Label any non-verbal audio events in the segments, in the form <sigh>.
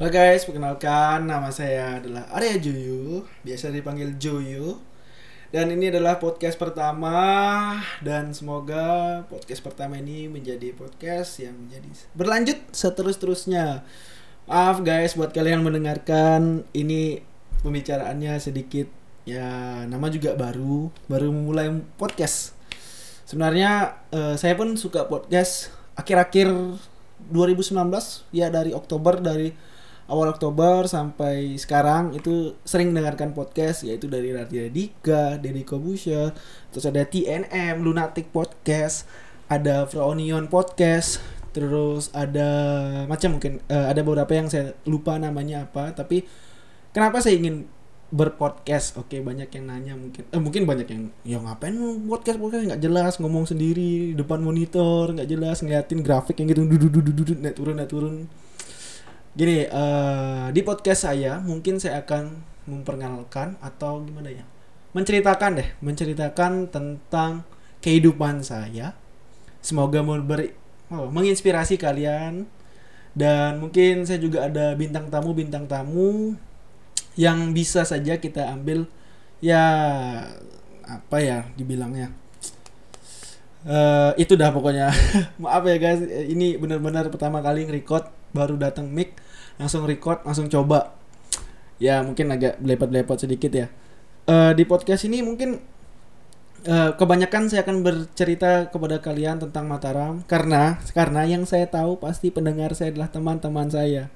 Halo guys, perkenalkan nama saya adalah Arya Joyo, biasa dipanggil Joyo. Dan ini adalah podcast pertama dan semoga podcast pertama ini menjadi podcast yang menjadi berlanjut seterus-terusnya. Maaf guys buat kalian yang mendengarkan ini pembicaraannya sedikit ya nama juga baru, baru memulai podcast. Sebenarnya eh, saya pun suka podcast akhir-akhir 2019 ya dari Oktober dari awal Oktober sampai sekarang itu sering mendengarkan podcast yaitu dari Raditya Dika, Deddy Kobusha, terus ada TNM, Lunatic Podcast, ada Fraunion Podcast, terus ada macam mungkin eh, ada beberapa yang saya lupa namanya apa tapi kenapa saya ingin berpodcast? Oke banyak yang nanya mungkin. Eh, mungkin banyak yang ya ngapain podcast? Podcast nggak jelas ngomong sendiri depan monitor nggak jelas ngeliatin grafik yang gitu duduk naik turun naik turun gini eh, di podcast saya mungkin saya akan memperkenalkan atau gimana ya? Menceritakan deh menceritakan tentang kehidupan saya. Semoga memberi oh, menginspirasi kalian. Dan mungkin saya juga ada bintang tamu bintang tamu yang bisa saja kita ambil ya apa ya dibilangnya? Eh itu dah pokoknya. <laughs> Maaf ya guys ini benar-benar pertama kali nge-record baru datang mic langsung record langsung coba. Ya mungkin agak belepot-belepot sedikit ya. Eh di podcast ini mungkin eh, kebanyakan saya akan bercerita kepada kalian tentang Mataram. Karena karena yang saya tahu pasti pendengar saya adalah teman-teman saya.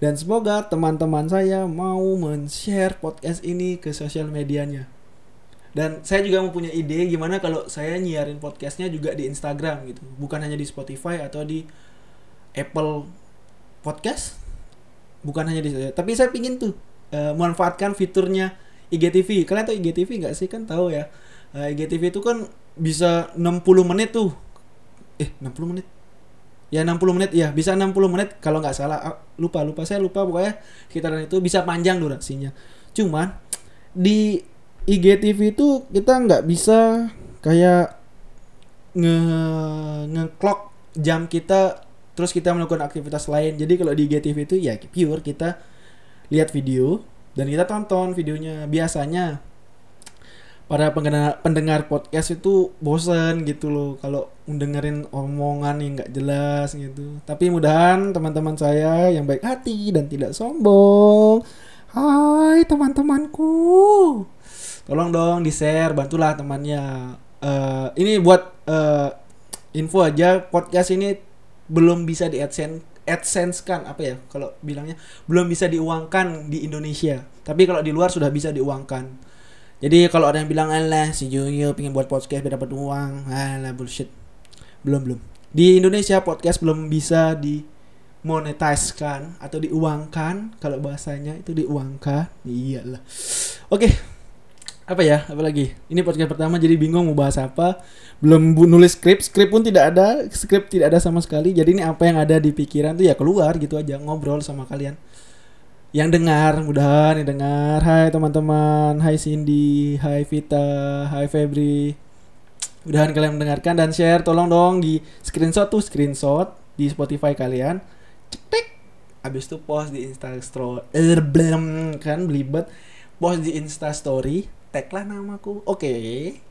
Dan semoga teman-teman saya mau men-share podcast ini ke sosial medianya. Dan saya juga mempunyai ide gimana kalau saya nyiarin podcastnya juga di Instagram gitu. Bukan hanya di Spotify atau di Apple Podcast bukan hanya di tapi saya pingin tuh eh, memanfaatkan fiturnya IGTV kalian tahu IGTV nggak sih? Kan tahu ya. Eh, IGTV itu kan bisa 60 menit tuh. Eh 60 menit? Ya 60 menit. Ya bisa 60 menit kalau nggak salah. Ah, lupa lupa. Saya lupa pokoknya sekitaran itu bisa panjang durasinya. Cuman di IGTV itu kita nggak bisa kayak nge ngeclock jam kita terus kita melakukan aktivitas lain. Jadi kalau di IGTV itu ya pure kita lihat video dan kita tonton videonya. Biasanya para pendengar pendengar podcast itu bosen gitu loh kalau mendengarin omongan yang nggak jelas gitu. Tapi mudahan teman-teman saya yang baik hati dan tidak sombong. Hai teman-temanku. Tolong dong di share bantulah temannya. Eh, ini buat eh, info aja podcast ini belum bisa di adsense adsense kan apa ya kalau bilangnya belum bisa diuangkan di Indonesia. Tapi kalau di luar sudah bisa diuangkan. Jadi kalau ada yang bilang alah si Joyo pengen buat podcast biar dapat uang. Alah bullshit. Belum belum. Di Indonesia podcast belum bisa di monetizkan atau diuangkan kalau bahasanya itu diuangkan. Iyalah. Oke apa ya? Apalagi ini podcast pertama jadi bingung mau bahas apa. Belum nulis skrip skrip pun tidak ada skrip tidak ada sama sekali. Jadi ini apa yang ada di pikiran tuh ya keluar gitu aja ngobrol sama kalian. Yang dengar mudahan yang dengar. Hai teman-teman hai Cindy hai Vita hai Febri. Mudahan kalian mendengarkan dan share. Tolong dong di screenshot tuh screenshot di Spotify kalian. Cetek. Abis itu post di Insta Story kan belibet. Post di Insta Story tag lah namaku. Oke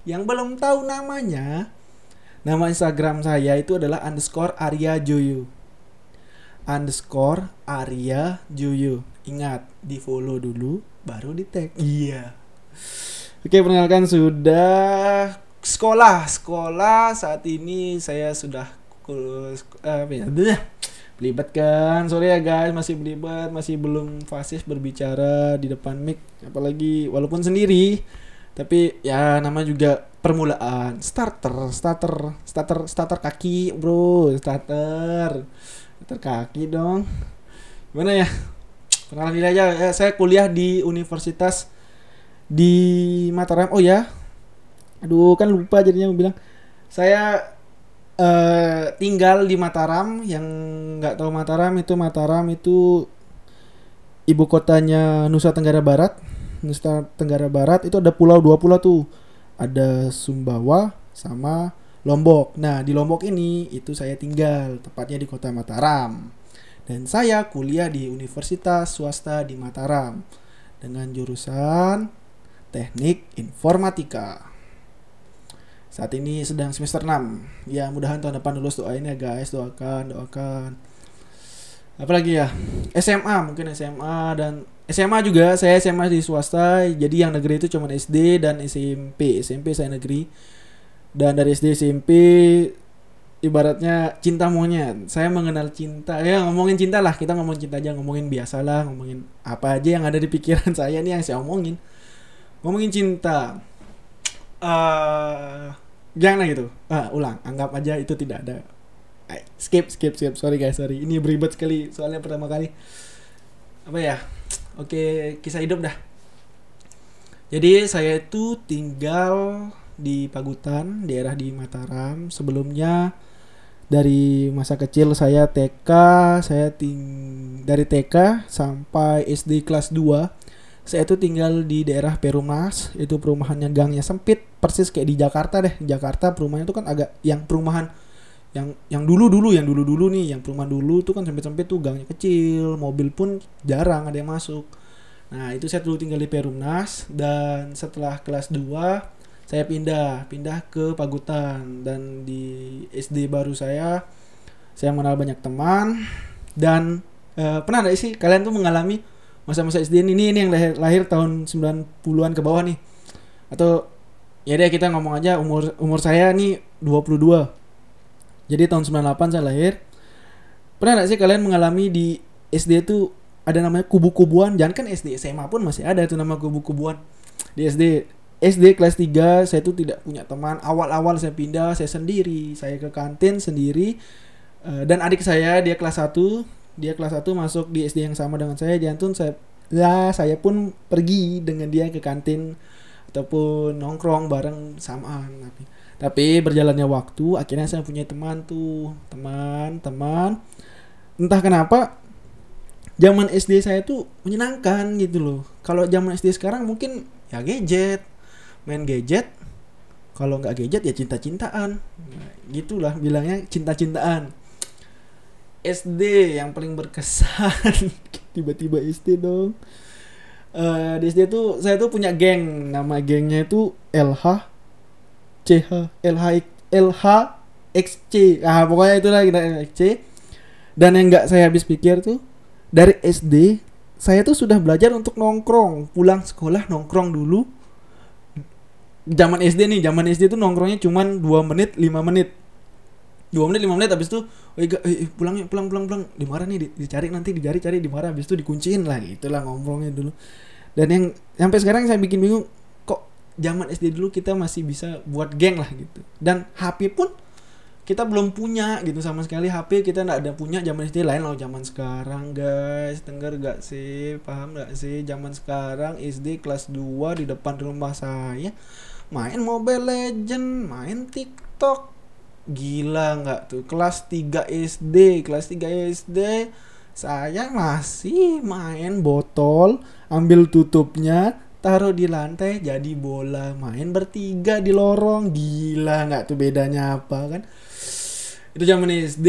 yang belum tahu namanya nama Instagram saya itu adalah underscore Arya Joyo underscore Arya Joyo ingat di follow dulu baru di tag. Iya. Oke perkenalkan sudah sekolah. Sekolah saat ini saya sudah eh, apa ya. Belibet kan sorry ya guys masih belibet masih belum fasis berbicara di depan mic apalagi walaupun sendiri tapi ya nama juga permulaan. Starter starter starter starter kaki bro starter. Starter kaki dong. Gimana ya? Perkenalan diri aja. Eh, saya kuliah di universitas di Mataram. Oh ya? Aduh kan lupa jadinya mau bilang. Saya eh tinggal di Mataram yang nggak tahu Mataram itu Mataram itu ibu kotanya Nusa Tenggara Barat. Nusa Tenggara Barat itu ada pulau dua pulau tuh. Ada Sumbawa sama Lombok. Nah di Lombok ini itu saya tinggal tepatnya di kota Mataram. Dan saya kuliah di Universitas Swasta di Mataram dengan jurusan Teknik Informatika. Saat ini sedang semester 6. Ya, mudahan tahun depan lulus doain ya guys, doakan, doakan. Apalagi ya? SMA, mungkin SMA dan SMA juga. Saya SMA di swasta. Jadi yang negeri itu cuma SD dan SMP SMP saya negeri. Dan dari SD SMP ibaratnya cinta monyet. Saya mengenal cinta. Ya ngomongin cinta lah. Kita ngomongin cinta aja ngomongin biasa lah ngomongin apa aja yang ada di pikiran <laughs> saya nih yang saya omongin. Ngomongin cinta uh, jangan gitu. Ah, ulang. Anggap aja itu tidak ada. Skip skip skip. Sorry guys sorry. Ini beribet sekali soalnya pertama kali. Apa ya? Oke, kisah hidup dah. Jadi saya itu tinggal di Pagutan, daerah di Mataram. Sebelumnya dari masa kecil saya TK, saya ting dari TK sampai SD kelas 2 saya itu tinggal di daerah Perumnas, itu perumahannya gangnya sempit, persis kayak di Jakarta deh. Jakarta perumahannya itu kan agak yang perumahan yang yang dulu dulu yang dulu dulu nih yang perumahan dulu tuh kan sempit sempit tuh gangnya kecil mobil pun jarang ada yang masuk nah itu saya dulu tinggal di Perumnas dan setelah kelas 2 saya pindah pindah ke Pagutan dan di SD baru saya saya mengenal banyak teman dan uh, pernah nggak sih kalian tuh mengalami masa-masa SD ini ini yang lahir, lahir tahun 90-an ke bawah nih atau ya deh kita ngomong aja umur umur saya nih 22 jadi tahun 98 saya lahir. Pernah gak sih kalian mengalami di SD itu ada namanya kubu-kubuan? Jangan kan SD, SMA pun masih ada itu nama kubu-kubuan. Di SD SD kelas 3 saya itu tidak punya teman. Awal-awal saya pindah saya sendiri. Saya ke kantin sendiri. Eh, dan adik saya dia kelas 1, dia kelas 1 masuk di SD yang sama dengan saya. Jantun saya ya saya pun pergi dengan dia ke kantin ataupun nongkrong bareng samaan. Tapi tapi berjalannya waktu akhirnya saya punya teman tuh teman teman. Entah kenapa zaman SD saya tuh menyenangkan gitu loh. Kalau zaman SD sekarang mungkin ya gadget. Main gadget kalau nggak gadget ya cinta-cintaan. Nah, gitulah bilangnya cinta-cintaan SD yang paling berkesan. <laughs> Tiba-tiba SD dong. Uh, di SD tuh saya tuh punya geng. Nama gengnya itu LH CH LH LH XC ah pokoknya itulah kita XC dan yang nggak saya habis pikir tuh dari SD saya tuh sudah belajar untuk nongkrong. Pulang sekolah nongkrong dulu. Zaman SD nih zaman SD tuh nongkrongnya cuma 2 menit 5 menit. 2 menit 5 menit habis itu oh iya, eh, pulang pulang pulang pulang. Di mana nih dicari nanti dicari cari di mana habis itu dikunciin lah itulah ngomongnya dulu. Dan yang sampai sekarang saya bikin bingung zaman SD dulu kita masih bisa buat geng lah gitu. Dan HP pun kita belum punya gitu. Sama sekali HP kita nggak ada punya zaman SD lain loh. Zaman sekarang guys. Dengar gak sih? Paham gak sih? Zaman sekarang SD kelas 2 di depan rumah saya main Mobile Legend main TikTok gila nggak tuh? Kelas 3 SD kelas 3 SD saya masih main botol ambil tutupnya taruh di lantai jadi bola. Main bertiga di lorong. Gila nggak tuh bedanya apa kan? Itu zaman SD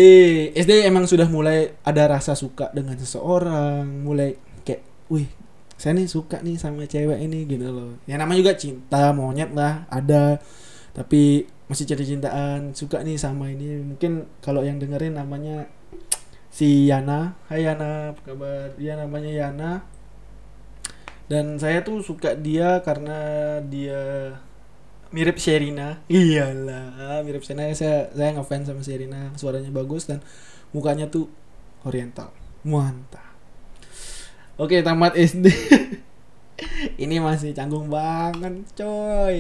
SD emang sudah mulai ada rasa suka dengan seseorang. Mulai kayak wih saya nih suka nih sama cewek ini gitu loh. Ya namanya juga cinta monyet lah ada. Tapi masih cari cintaan suka nih sama ini. Mungkin kalau yang dengerin namanya si Yana. Hai Yana apa kabar? Dia namanya Yana. Dan saya tuh suka dia karena dia mirip Sherina. Iyalah mirip Sherina. Saya saya ngefans sama Sherina. Suaranya bagus dan mukanya tuh oriental. Mantap. Oke tamat SD <laughs> ini masih canggung banget coy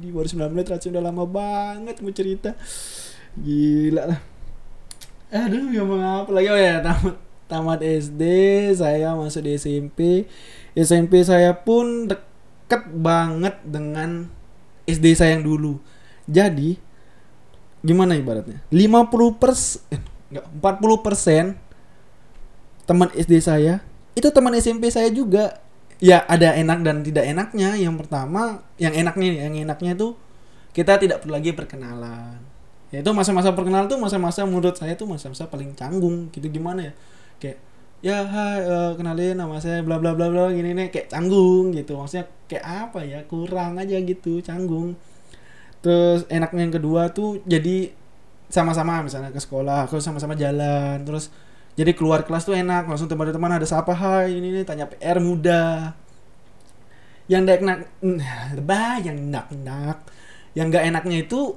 di baru 9 menit racun udah lama banget mau cerita gila lah aduh ngomong apa lagi oh ya tamat tamat SD saya masuk di SMP SMP saya pun deket banget dengan SD saya yang dulu. Jadi gimana ibaratnya? 50 persen, eh, enggak, 40 persen teman SD saya itu teman SMP saya juga. Ya ada enak dan tidak enaknya. Yang pertama, yang enaknya, yang enaknya itu kita tidak perlu lagi perkenalan. Ya itu masa-masa perkenalan tuh masa-masa menurut saya tuh masa-masa paling canggung gitu gimana ya? kayak ya hai eh, kenalin nama saya bla bla bla bla gini nih kayak canggung gitu maksudnya kayak apa ya kurang aja gitu canggung terus enaknya yang kedua tuh jadi sama-sama misalnya ke sekolah aku sama-sama jalan terus jadi keluar kelas tuh enak langsung teman-teman ada siapa? Hai ini nih tanya PR mudah yang enak nak bah yang nak nak yang nggak enaknya itu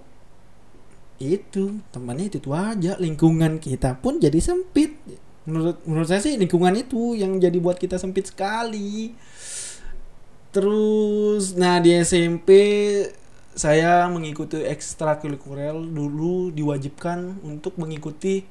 itu temannya itu, itu aja. Lingkungan kita pun jadi sempit. Menurut menurut saya sih lingkungan itu yang jadi buat kita sempit sekali. Terus nah di SMP saya mengikuti ekstrakurikuler dulu diwajibkan untuk mengikuti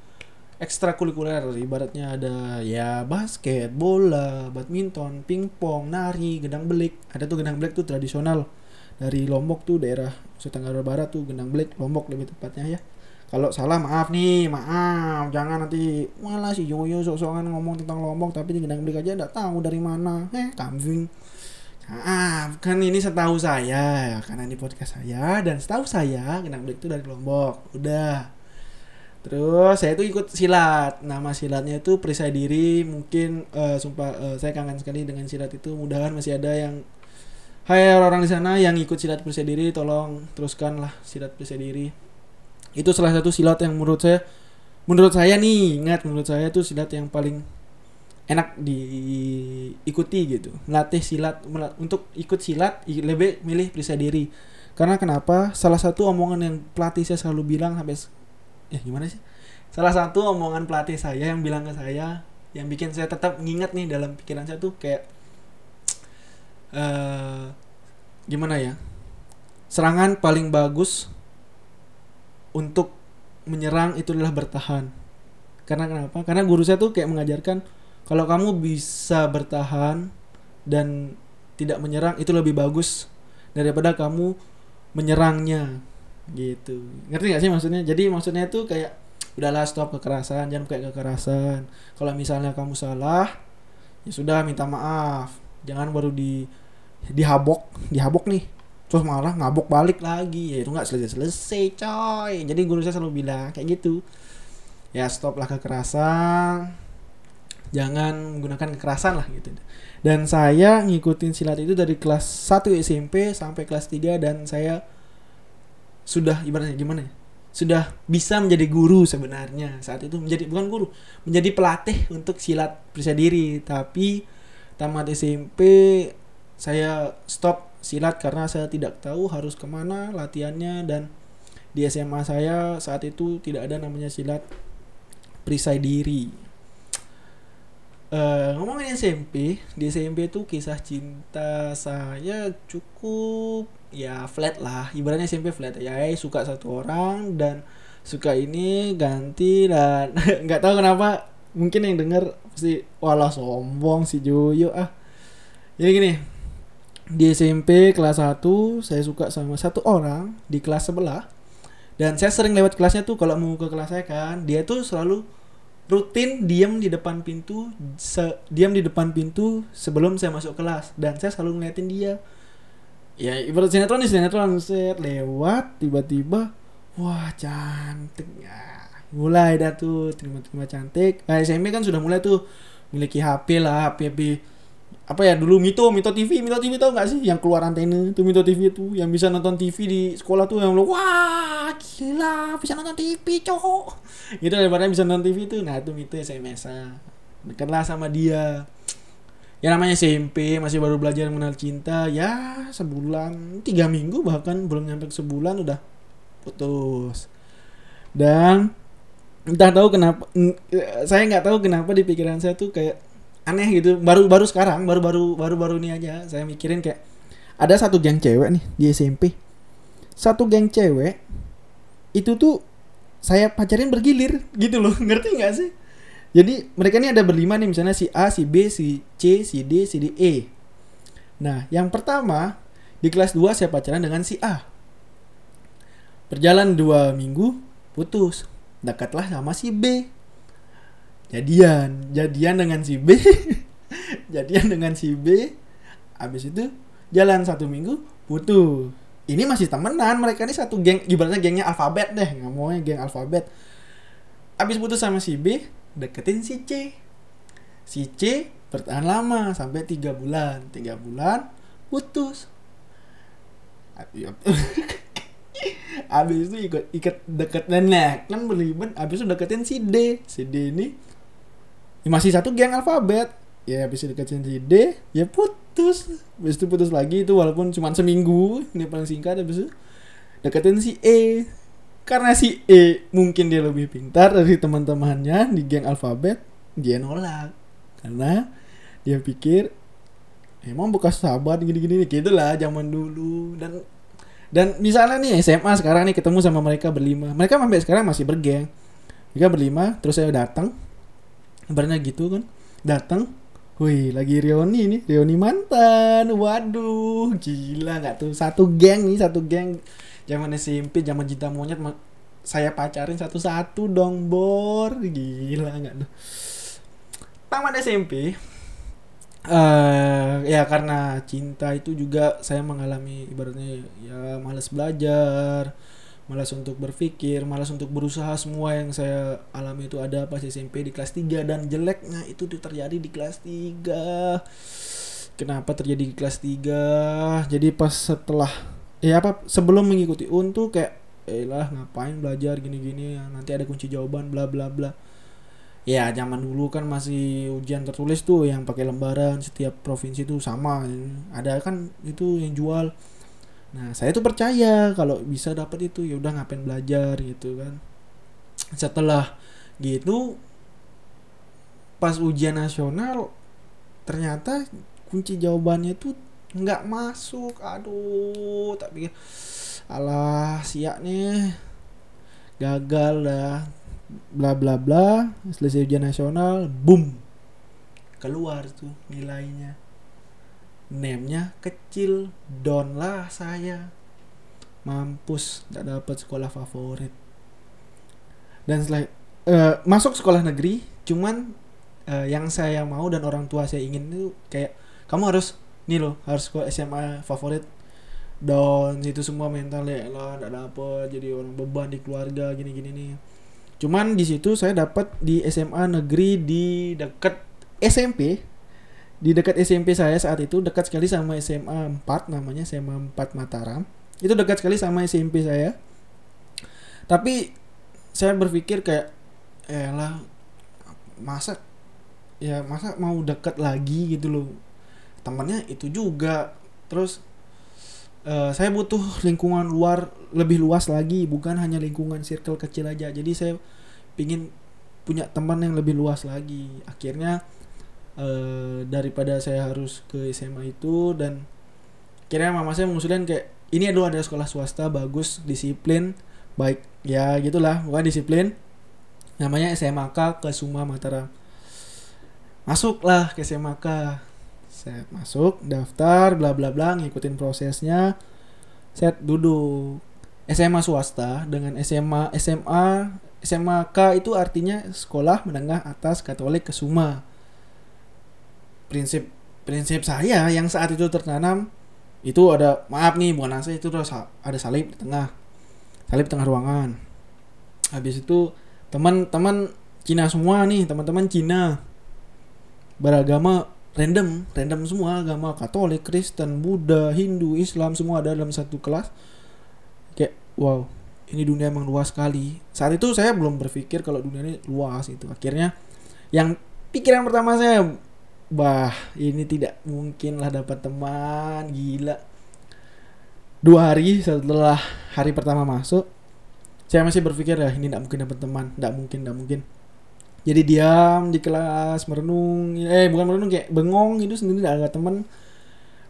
ekstrakurikuler ibaratnya ada ya basket, bola, badminton, pingpong, nari, gendang belik. Ada tuh gendang belik tuh tradisional dari Lombok tuh daerah Nusa Tenggara Barat tuh gendang belik Lombok lebih tepatnya ya. Kalau salah maaf nih, maaf. Jangan nanti malah si Yoyo sok-sokan ngomong tentang Lombok tapi di gendang belik aja enggak tahu dari mana. Eh, kambing. Maaf, kan ini setahu saya karena ini podcast saya dan setahu saya gendang belik itu dari Lombok. Udah Terus saya tuh ikut silat. Nama silatnya itu perisai diri. Mungkin uh, sumpah uh, saya kangen sekali dengan silat itu. Mudahan masih ada yang Hai orang-orang di sana yang ikut silat perisai diri, tolong teruskanlah silat perisai diri. Itu salah satu silat yang menurut saya menurut saya nih, ingat menurut saya itu silat yang paling enak diikuti gitu. Melatih silat untuk ikut silat lebih milih perisai diri. Karena kenapa? Salah satu omongan yang pelatih saya selalu bilang sampai ya gimana sih? Salah satu omongan pelatih saya yang bilang ke saya yang bikin saya tetap nginget nih dalam pikiran saya tuh kayak uh, gimana ya? Serangan paling bagus untuk menyerang itu adalah bertahan. Karena kenapa? Karena guru saya tuh kayak mengajarkan kalau kamu bisa bertahan dan tidak menyerang itu lebih bagus daripada kamu menyerangnya gitu. Ngerti gak sih maksudnya? Jadi maksudnya tuh kayak udahlah stop kekerasan jangan kayak kekerasan. Kalau misalnya kamu salah ya sudah minta maaf. Jangan baru di dihabok dihabok nih. Terus malah ngabok balik lagi. Ya itu nggak selesai selesai coy. Jadi guru saya selalu bilang kayak gitu. Ya stoplah kekerasan. Jangan menggunakan kekerasan lah gitu. Dan saya ngikutin silat itu dari kelas 1 SMP sampai kelas 3 dan saya sudah ibaratnya gimana ya? Sudah bisa menjadi guru sebenarnya saat itu menjadi bukan guru menjadi pelatih untuk silat percaya diri. Tapi tamat SMP saya stop silat karena saya tidak tahu harus ke mana latihannya. Dan di SMA saya saat itu tidak ada namanya silat perisai diri uh, ngomongin SMP di SMP itu kisah cinta saya cukup ya flat lah. Ibaratnya SMP flat. Ya suka satu orang dan suka ini ganti dan <laughs> nggak tahu kenapa mungkin yang denger pasti walah sombong si Joyo ah. Jadi gini di SMP kelas 1 saya suka sama satu orang di kelas sebelah dan saya sering lewat kelasnya tuh kalau mau ke kelas saya kan. Dia tuh selalu rutin diam di depan pintu se diam di depan pintu sebelum saya masuk kelas. Dan saya selalu ngeliatin dia. Ya ibarat sinetron nih sinetron set lewat tiba-tiba wah cantik. Ya mulai dah tuh terima-terima cantik. Nah, SMP kan sudah mulai tuh memiliki HP lah HP, HP apa ya dulu Mito Mito TV Mito TV tau gak sih? Yang keluar antena tuh Mito TV itu yang bisa nonton TV di sekolah tuh yang lo wah gila bisa nonton TV cowok. Itu daripada bisa nonton TV tuh nah itu Mito SMS dekatlah sama dia. Ya namanya SMP masih baru belajar mengenal cinta. Ya sebulan tiga minggu bahkan belum nyampe sebulan udah putus. Dan entah tahu kenapa saya nggak tahu kenapa di pikiran saya tuh kayak aneh gitu baru baru sekarang baru baru baru baru ini aja saya mikirin kayak ada satu geng cewek nih di SMP satu geng cewek itu tuh saya pacarin bergilir gitu loh <laughs> ngerti nggak sih jadi mereka ini ada berlima nih misalnya si A, si B, si C, si D, si D, E. Nah, yang pertama di kelas 2 saya pacaran dengan si A. Berjalan dua minggu, putus. Dekatlah sama si B. Jadian, jadian dengan si B. <laughs> jadian dengan si B. Habis itu jalan satu minggu, putus. Ini masih temenan, mereka ini satu geng, ibaratnya gengnya alfabet deh, mau geng alfabet. Habis putus sama si B, deketin si C si C bertahan lama sampai tiga bulan tiga bulan putus abis itu ikut ikat deket nenek kan berlibat abis itu deketin si D si D ini ya masih satu geng alfabet. Ya abis itu deketin si D ya putus. Abis itu putus lagi itu walaupun cuma seminggu ini paling singkat abis itu deketin si E. Karena si E mungkin dia lebih pintar dari teman-temannya di geng alfabet dia nolak. Karena dia pikir emang bekas sahabat gini-gini gitu lah zaman dulu. Dan dan misalnya nih SMA sekarang nih ketemu sama mereka berlima. Mereka sampai sekarang masih bergeng. Mereka berlima terus saya datang kabarnya gitu kan datang Wih, lagi reuni nih, reuni mantan. Waduh, gila nggak tuh? Satu geng nih, satu geng. Zaman SMP, zaman cinta monyet, saya pacarin satu-satu dong, bor. Gila nggak tuh? Taman SMP, uh, ya karena cinta itu juga saya mengalami ibaratnya ya malas belajar malas untuk berpikir malas untuk berusaha semua yang saya alami itu ada pas SMP di kelas 3 dan jeleknya itu terjadi di kelas 3 kenapa terjadi di kelas 3 jadi pas setelah ya apa sebelum mengikuti untuk kayak eh lah ngapain belajar gini-gini nanti ada kunci jawaban bla bla bla. Ya zaman dulu kan masih ujian tertulis tuh yang pakai lembaran setiap provinsi tuh sama. Ada kan itu yang jual nah saya tuh percaya kalau bisa dapat itu ya udah ngapain belajar gitu kan. Setelah gitu pas ujian nasional ternyata kunci jawabannya tuh nggak masuk. Aduh tapi alah siap nih gagal dah. Bla bla bla selesai ujian nasional boom keluar tuh nilainya nemnya kecil down lah saya. Mampus tidak dapat sekolah favorit. Dan setelah uh, masuk sekolah negeri cuman uh, yang saya mau dan orang tua saya ingin itu kayak kamu harus nih loh harus sekolah SMA favorit. Down itu semua mental ya lah tidak dapat jadi orang beban di keluarga gini gini nih. Cuman di situ saya dapat di SMA negeri di dekat SMP. Di dekat SMP saya saat itu dekat sekali sama SMA 4 namanya SMA 4 Mataram. Itu dekat sekali sama SMP saya. Tapi saya berpikir kayak eh lah masa ya masa mau dekat lagi gitu loh. Temannya itu juga. Terus Uh, saya butuh lingkungan luar lebih luas lagi bukan hanya lingkungan circle kecil aja jadi saya pingin punya teman yang lebih luas lagi akhirnya uh, daripada saya harus ke SMA itu dan akhirnya mama saya mengusulkan kayak ini dulu ada sekolah swasta bagus disiplin baik. Ya gitulah bukan disiplin. Namanya SMAK ke Suma Mataram masuklah ke SMAK saya masuk daftar bla bla bla ngikutin prosesnya. Saya duduk. SMA swasta dengan SMA SMA SMAK itu artinya sekolah menengah atas Katolik Kesuma prinsip prinsip saya yang saat itu tertanam itu ada maaf nih bukan nasi itu ada salib di tengah. Salib di tengah ruangan. Habis itu teman-teman Cina semua nih teman-teman Cina. Beragama random random semua agama Katolik Kristen Buddha Hindu Islam semua ada dalam satu kelas. Kayak wow ini dunia emang luas sekali. Saat itu saya belum berpikir kalau dunia ini luas itu akhirnya yang pikiran pertama saya bah ini tidak mungkin lah dapat teman gila. Dua hari setelah hari pertama masuk saya masih berpikir ya ini tidak mungkin dapat teman tidak mungkin tidak mungkin. Jadi diam di kelas merenung eh bukan merenung kayak bengong itu sendiri tidak ada teman.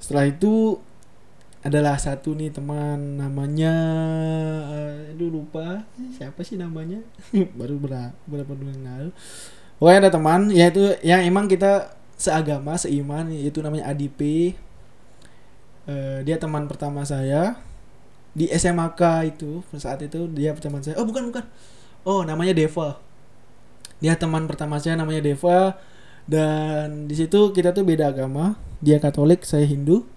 Setelah itu adalah satu nih teman namanya uh, aduh lupa. Siapa sih namanya? <laughs> Baru berapa berapa bulan lalu. Pokoknya ada teman yaitu yang emang kita seagama seiman yaitu namanya Adipe. Uh, dia teman pertama saya. Di SMAK itu saat itu dia teman saya. Oh bukan bukan. Oh namanya Deva. Dia teman pertama saya namanya Deva. Dan di situ kita tuh beda agama. Dia Katolik saya Hindu.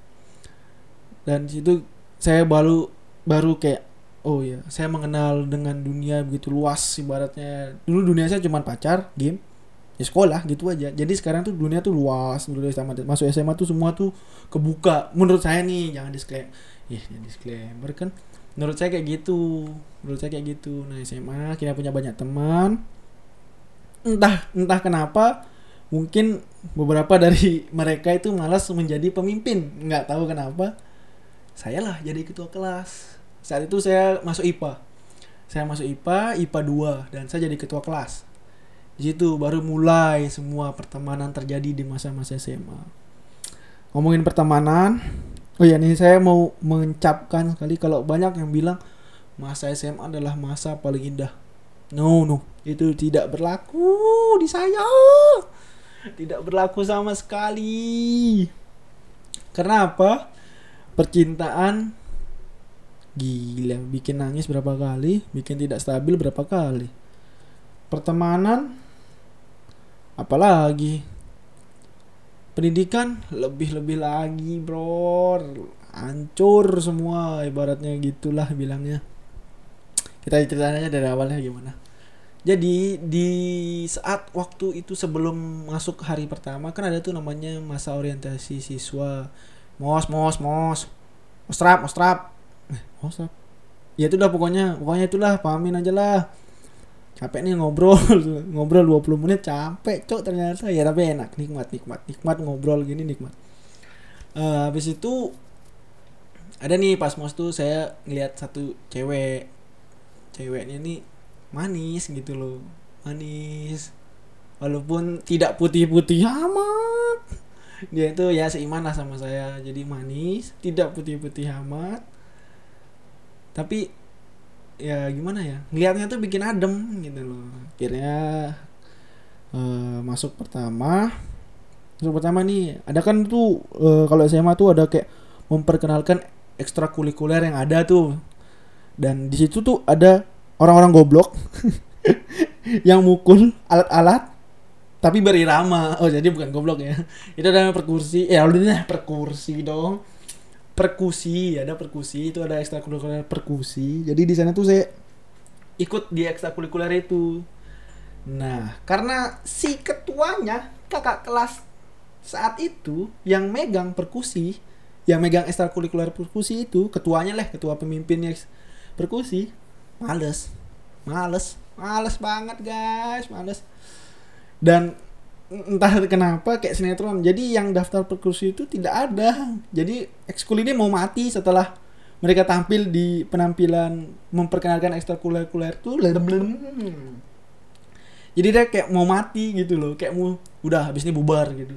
Dan di situ saya baru baru kayak oh ya saya mengenal dengan dunia begitu luas ibaratnya. Dulu dunia saya cuma pacar game ya sekolah gitu aja. Jadi sekarang tuh dunia tuh luas menurut SMA masuk SMA tuh semua tuh kebuka. Menurut saya nih jangan disclaimer. Ya jangan disclaimer kan? Menurut saya kayak gitu. Menurut saya kayak gitu. Nah SMA kita punya banyak teman. Entah entah kenapa mungkin beberapa dari <laughs> mereka itu malas menjadi pemimpin. Nggak tahu kenapa. Saya lah jadi ketua kelas. Saat itu saya masuk IPA saya masuk IPA IPA 2 dan saya jadi ketua kelas di situ baru mulai semua pertemanan terjadi di masa-masa SMA. Ngomongin pertemanan, oh ya nih saya mau mengucapkan sekali kalau banyak yang bilang masa SMA adalah masa paling indah. No, no, itu tidak berlaku di saya. Tidak berlaku sama sekali. Karena apa? Percintaan gila bikin nangis berapa kali, bikin tidak stabil berapa kali. Pertemanan apalagi? Pendidikan? Lebih-lebih lagi bro. Hancur semua ibaratnya gitulah bilangnya. Kita ceritanya dari awalnya gimana. Jadi di saat waktu itu sebelum masuk hari pertama kan ada tuh namanya masa orientasi siswa. Mos mos mos. Mostrap mostrap eh, ya itu udah pokoknya. Pokoknya itulah pahamin aja lah capek nih ngobrol <laughs> ngobrol 20 menit capek cok ternyata. Ya tapi enak nikmat nikmat nikmat ngobrol gini nikmat. Uh, habis itu ada nih pas mos tuh saya ngeliat satu cewek. Ceweknya nih manis gitu loh manis. Walaupun tidak putih-putih amat. Dia itu ya seiman lah sama saya jadi manis tidak putih-putih amat. Tapi ya gimana ya ngeliatnya tuh bikin adem gitu loh. Akhirnya uh, masuk pertama. Masuk pertama nih ada kan tuh uh, kalau SMA tuh ada kayak memperkenalkan ekstrakurikuler yang ada tuh. Dan di situ tuh ada orang-orang goblok <laughs> yang mukul alat-alat tapi berirama. Oh jadi bukan goblok ya. Itu namanya perkursi ya udah perkursi dong perkusi ada perkusi itu ada ekstrakurikuler perkusi. Jadi di sana tuh saya ikut di ekstrakurikuler itu. Nah karena si ketuanya kakak kelas saat itu yang megang perkusi yang megang ekstrakurikuler perkusi itu ketuanya lah ketua pemimpinnya perkusi males. Males males banget guys males. Dan entah kenapa kayak sinetron. Jadi yang daftar perkursi itu tidak ada. Jadi ekskul ini mau mati setelah mereka tampil di penampilan memperkenalkan ekstrakurikuler tuh jadi dia kayak mau mati gitu loh. Kayak mau udah habis ini bubar gitu.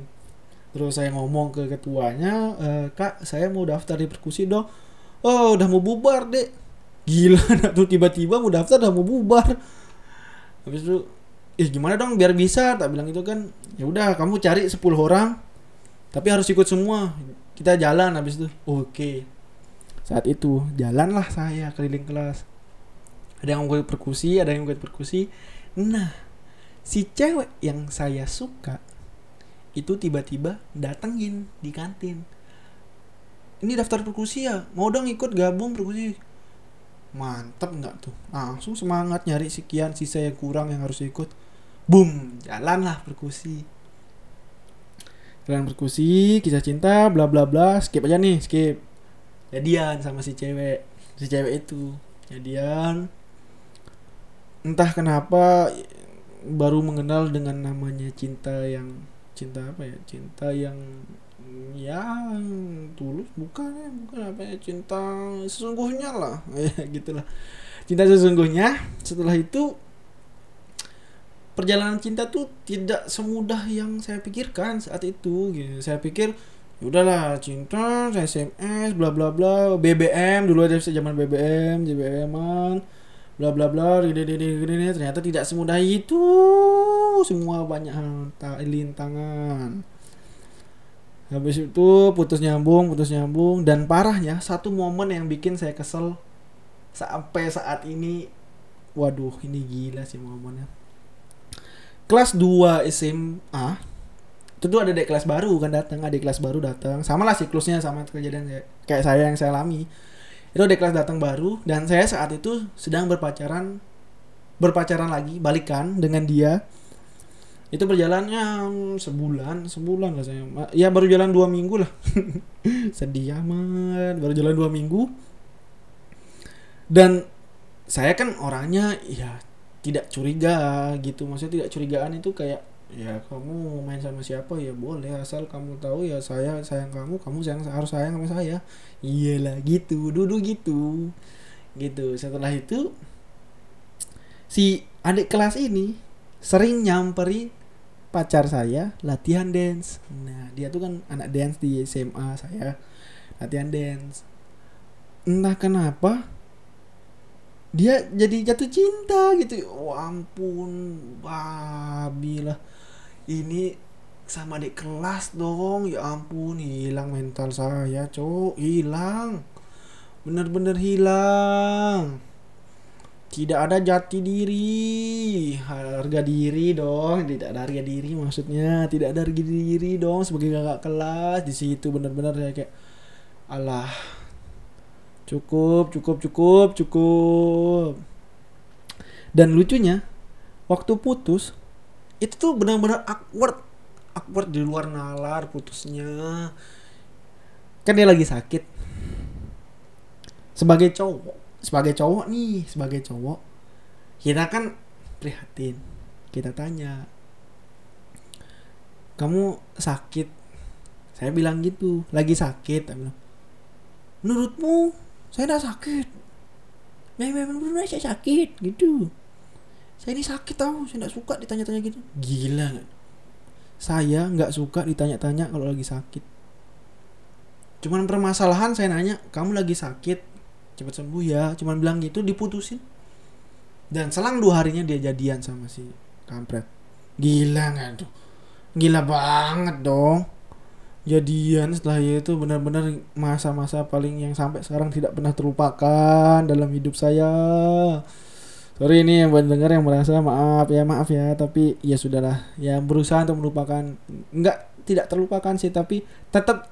Terus saya ngomong ke ketuanya e, kak saya mau daftar di perkusi dong. Oh udah mau bubar deh gila <laughs> tuh tiba-tiba mau daftar udah mau bubar. Habis itu ih gimana dong biar bisa. Tak bilang itu kan. Ya udah kamu cari 10 orang tapi harus ikut semua. Kita jalan habis itu. Oke. Saat itu jalanlah saya keliling kelas. Ada yang ikut perkusi ada yang ikut perkusi. Nah si cewek yang saya suka itu tiba-tiba datengin di kantin. Ini daftar perkusi ya? Mau dong ikut gabung perkusi. Mantap nggak tuh? Langsung semangat nyari sekian sisa yang kurang yang harus ikut boom jalan lah perkusi jalan perkusi kisah cinta bla bla bla skip aja nih skip. Jadian sama si cewek. Si cewek itu jadian. Entah kenapa baru mengenal dengan namanya cinta yang cinta apa ya? Cinta yang yang tulus? Bukan ya bukan apa ya cinta sesungguhnya lah. <laughs> Ya gitulah. Cinta sesungguhnya setelah itu perjalanan cinta tuh tidak semudah yang saya pikirkan saat itu gitu. Saya pikir ya udahlah cinta, saya SMS, bla bla bla, BBM dulu ada zaman BBM, JBM-an, bla bla bla, gini gini gini ternyata tidak semudah itu. Semua banyak lintangan. Habis itu putus nyambung, putus nyambung dan parahnya satu momen yang bikin saya kesel sampai saat ini waduh ini gila sih momennya kelas 2 SMA itu tuh ada adik kelas baru kan datang adik kelas baru datang. Sama lah siklusnya sama kejadian kayak saya yang saya alami. Itu adik kelas datang baru dan saya saat itu sedang berpacaran berpacaran lagi balikan dengan dia. Itu berjalannya sebulan sebulan lah saya. Ya baru jalan dua minggu lah. <laughs> Sedih amat baru jalan dua minggu. Dan saya kan orangnya ya tidak curiga gitu maksudnya tidak curigaan itu kayak ya kamu main sama siapa ya boleh asal kamu tahu ya saya sayang kamu kamu sayang harus sayang sama saya iyalah gitu duduk gitu gitu setelah itu si adik kelas ini sering nyamperin pacar saya latihan dance. Nah, dia tuh kan anak dance di SMA saya. Latihan dance. Entah kenapa dia jadi jatuh cinta gitu. Oh, ampun, babi lah. Ini sama di kelas dong. Ya ampun, hilang mental saya, cowok. Hilang. Bener-bener hilang tidak ada jati diri harga diri dong tidak ada harga diri maksudnya tidak ada harga diri dong sebagai kakak kelas di situ benar-benar ya kayak Allah cukup cukup cukup cukup. Dan lucunya waktu putus itu tuh benar-benar awkward. Awkward di luar nalar putusnya. Kan dia lagi sakit. Sebagai cowok sebagai cowok nih sebagai cowok kita kan prihatin. Kita tanya kamu sakit? Saya bilang gitu lagi sakit. Menurutmu saya tidak sakit. Memang benar saya sakit gitu. Saya ini sakit tau saya tidak suka ditanya-tanya gitu. Gila gak? saya nggak suka ditanya-tanya kalau lagi sakit. Cuman permasalahan saya nanya kamu lagi sakit? Cepat sembuh ya. Cuman bilang gitu diputusin. Dan selang dua harinya dia jadian sama si kampret. Gila nggak tuh? Gila banget dong jadian setelah itu benar-benar masa-masa paling yang sampai sekarang tidak pernah terlupakan dalam hidup saya. Sorry ini yang mendengar yang merasa maaf ya maaf ya tapi ya sudahlah. Ya berusaha untuk melupakan. Nggak tidak terlupakan sih tapi tetap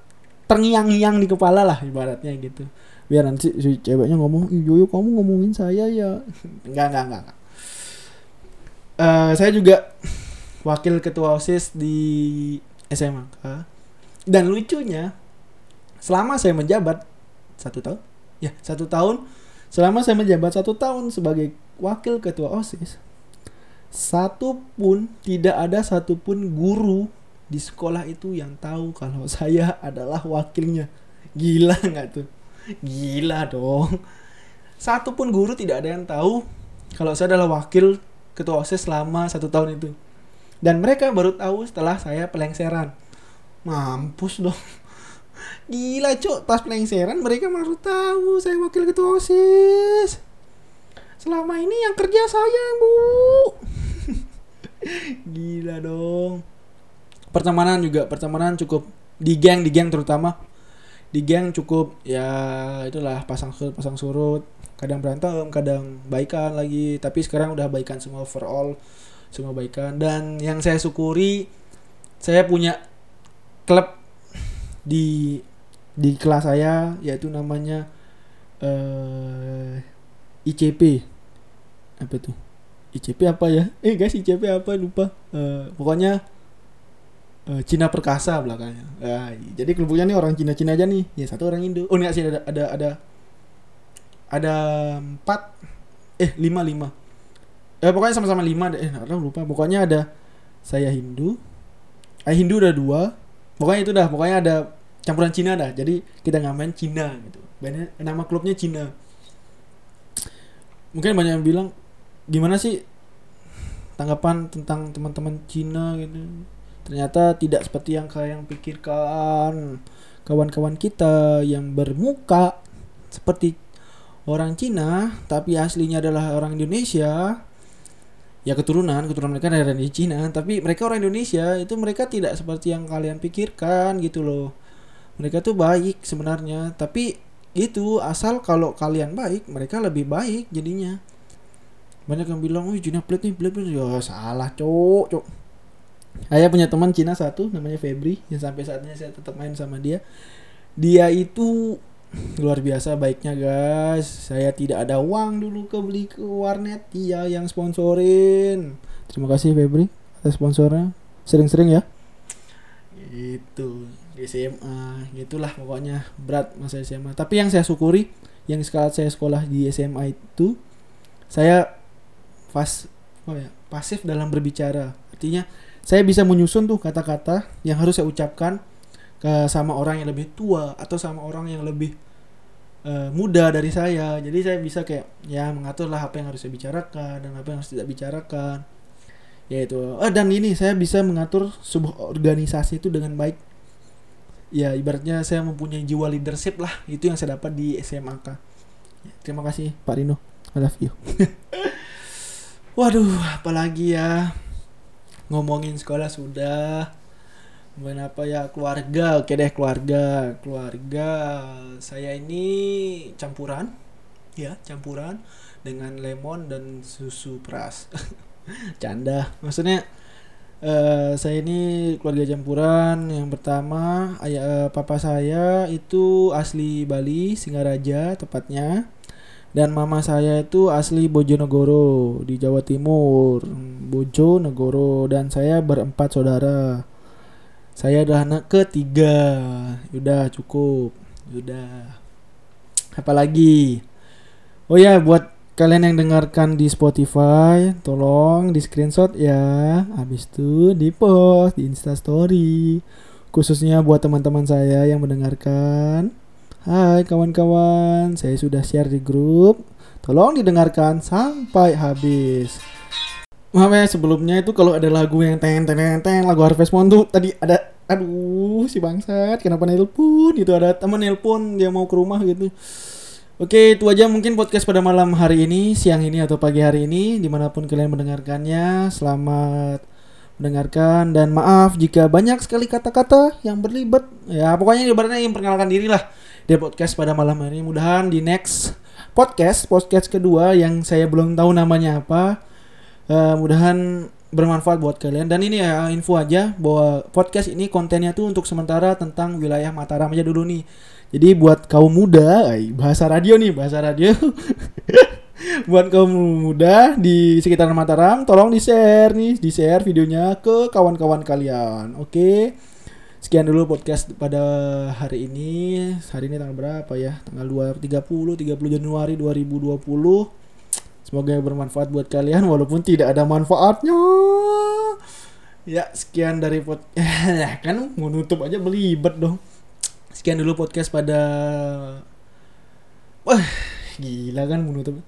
terngiang-ngiang di kepala lah ibaratnya gitu. Biar nanti si ceweknya ngomong iyo kamu ngomongin saya ya. Enggak enggak, enggak. Uh, saya juga wakil ketua osis di SMA dan lucunya selama saya menjabat satu tahun ya satu tahun selama saya menjabat satu tahun sebagai wakil ketua osis satu pun tidak ada satupun guru di sekolah itu yang tahu kalau <laughs> saya adalah wakilnya gila nggak tuh Gila dong. Satu pun guru tidak ada yang tahu kalau saya adalah wakil ketua OSIS selama satu tahun itu. Dan mereka baru tahu setelah saya pelengseran. Mampus dong. <laughs> Gila cok, pas pelengseran mereka baru tahu saya wakil ketua OSIS. Selama ini yang kerja saya, Bu. <laughs> Gila dong. Pertemanan juga, pertemanan cukup di geng, di geng terutama di geng cukup ya itulah pasang surut pasang surut kadang berantem kadang baikan lagi tapi sekarang udah baikan semua overall semua baikan dan yang saya syukuri saya punya klub di di kelas saya yaitu namanya uh, eh, ICP apa tuh ICP apa ya eh guys ICP apa lupa uh, pokoknya uh, Cina perkasa belakangnya. Nah, jadi kelompoknya nih orang Cina-Cina aja nih. Ya satu orang Indo. Oh enggak sih ada ada ada ada empat eh lima lima. Eh pokoknya sama-sama lima deh. Eh lupa. Pokoknya ada saya Hindu. Eh Hindu udah dua. Pokoknya itu dah. Pokoknya ada campuran Cina dah. Jadi kita ngamen Cina gitu. Banyak nama klubnya Cina. Mungkin banyak yang bilang gimana sih tanggapan tentang teman-teman Cina gitu ternyata tidak seperti yang kalian pikirkan kawan-kawan kita yang bermuka seperti orang Cina tapi aslinya adalah orang Indonesia ya keturunan keturunan mereka dari Cina tapi mereka orang Indonesia itu mereka tidak seperti yang kalian pikirkan gitu loh mereka tuh baik sebenarnya tapi itu asal kalau kalian baik mereka lebih baik jadinya banyak yang bilang oh Cina plate nih plate, plate. ya salah cok cok saya punya teman Cina satu namanya Febri yang sampai saat ini saya tetap main sama dia. Dia itu luar biasa baiknya guys. Saya tidak ada uang dulu ke beli ke warnet. Dia yang sponsorin. Terima kasih Febri kata sponsornya. Sering-sering ya? Itu di SMA gitulah pokoknya. Berat masa SMA tapi yang saya syukuri yang sekarang saya sekolah di SMA itu saya pas oh ya pasif dalam berbicara. Artinya saya bisa menyusun tuh kata-kata yang harus saya ucapkan ke sama orang yang lebih tua atau sama orang yang lebih uh, muda dari saya. Jadi saya bisa kayak ya mengatur lah apa yang harus saya bicarakan dan apa yang harus tidak bicarakan. Yaitu eh, dan ini saya bisa mengatur sebuah organisasi itu dengan baik. Ya ibaratnya saya mempunyai jiwa leadership lah. Itu yang saya dapat di SMAK ya, terima kasih Pak Rino. I love you. <laughs> Waduh apalagi ya? Ngomongin sekolah sudah ngomongin apa ya? Keluarga. Oke deh keluarga. Keluarga saya ini campuran. Ya campuran dengan lemon dan susu peras. <laughs> Canda. Maksudnya uh, saya ini keluarga campuran. Yang pertama ayah uh, papa saya itu asli Bali Singaraja tepatnya. Dan mama saya itu asli Bojonegoro di Jawa Timur. Bojonegoro. Dan saya berempat saudara saya adalah anak ketiga udah cukup udah apalagi oh ya buat kalian yang dengarkan di Spotify, tolong di screenshot ya. Habis itu di post di Insta Story. Khususnya buat teman-teman saya yang mendengarkan. Hai kawan-kawan, saya sudah share di grup. Tolong didengarkan sampai habis. Maaf ya sebelumnya itu kalau ada lagu yang teng teng teng teng lagu Harvest Moon tuh tadi ada aduh si bangsat kenapa nelpon itu ada teman nelpon dia mau ke rumah gitu Oke, itu aja mungkin podcast pada malam hari ini, siang ini atau pagi hari ini, di mana pun kalian mendengarkannya. Selamat mendengarkan dan maaf jika banyak sekali kata-kata yang berlibat. Ya, pokoknya ibaratnya yang perkenalkan diri lah di podcast pada malam hari ini. Mudahan di next podcast, podcast kedua yang saya belum tahu namanya apa, uh, mudahan bermanfaat buat kalian. Dan ini ya info aja bahwa podcast ini kontennya tuh untuk sementara tentang wilayah Mataram aja dulu nih jadi buat kaum muda, bahasa radio nih, bahasa radio. <laughs> buat kaum muda di sekitar Mataram, tolong di-share nih, di-share videonya ke kawan-kawan kalian. Oke. Sekian dulu podcast pada hari ini. Hari ini tanggal berapa ya? Tanggal 2 30 30 Januari 2020. Semoga bermanfaat buat kalian walaupun tidak ada manfaatnya. Ya, sekian dari podcast. <laughs> Ya kan mau aja belibet dong. Sekian dulu podcast pada Wah, gila kan menutup.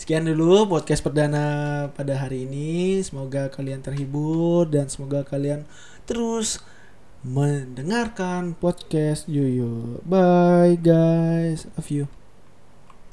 Sekian dulu podcast perdana pada hari ini. Semoga kalian terhibur dan semoga kalian terus mendengarkan podcast Yuyu. Bye guys. Love you.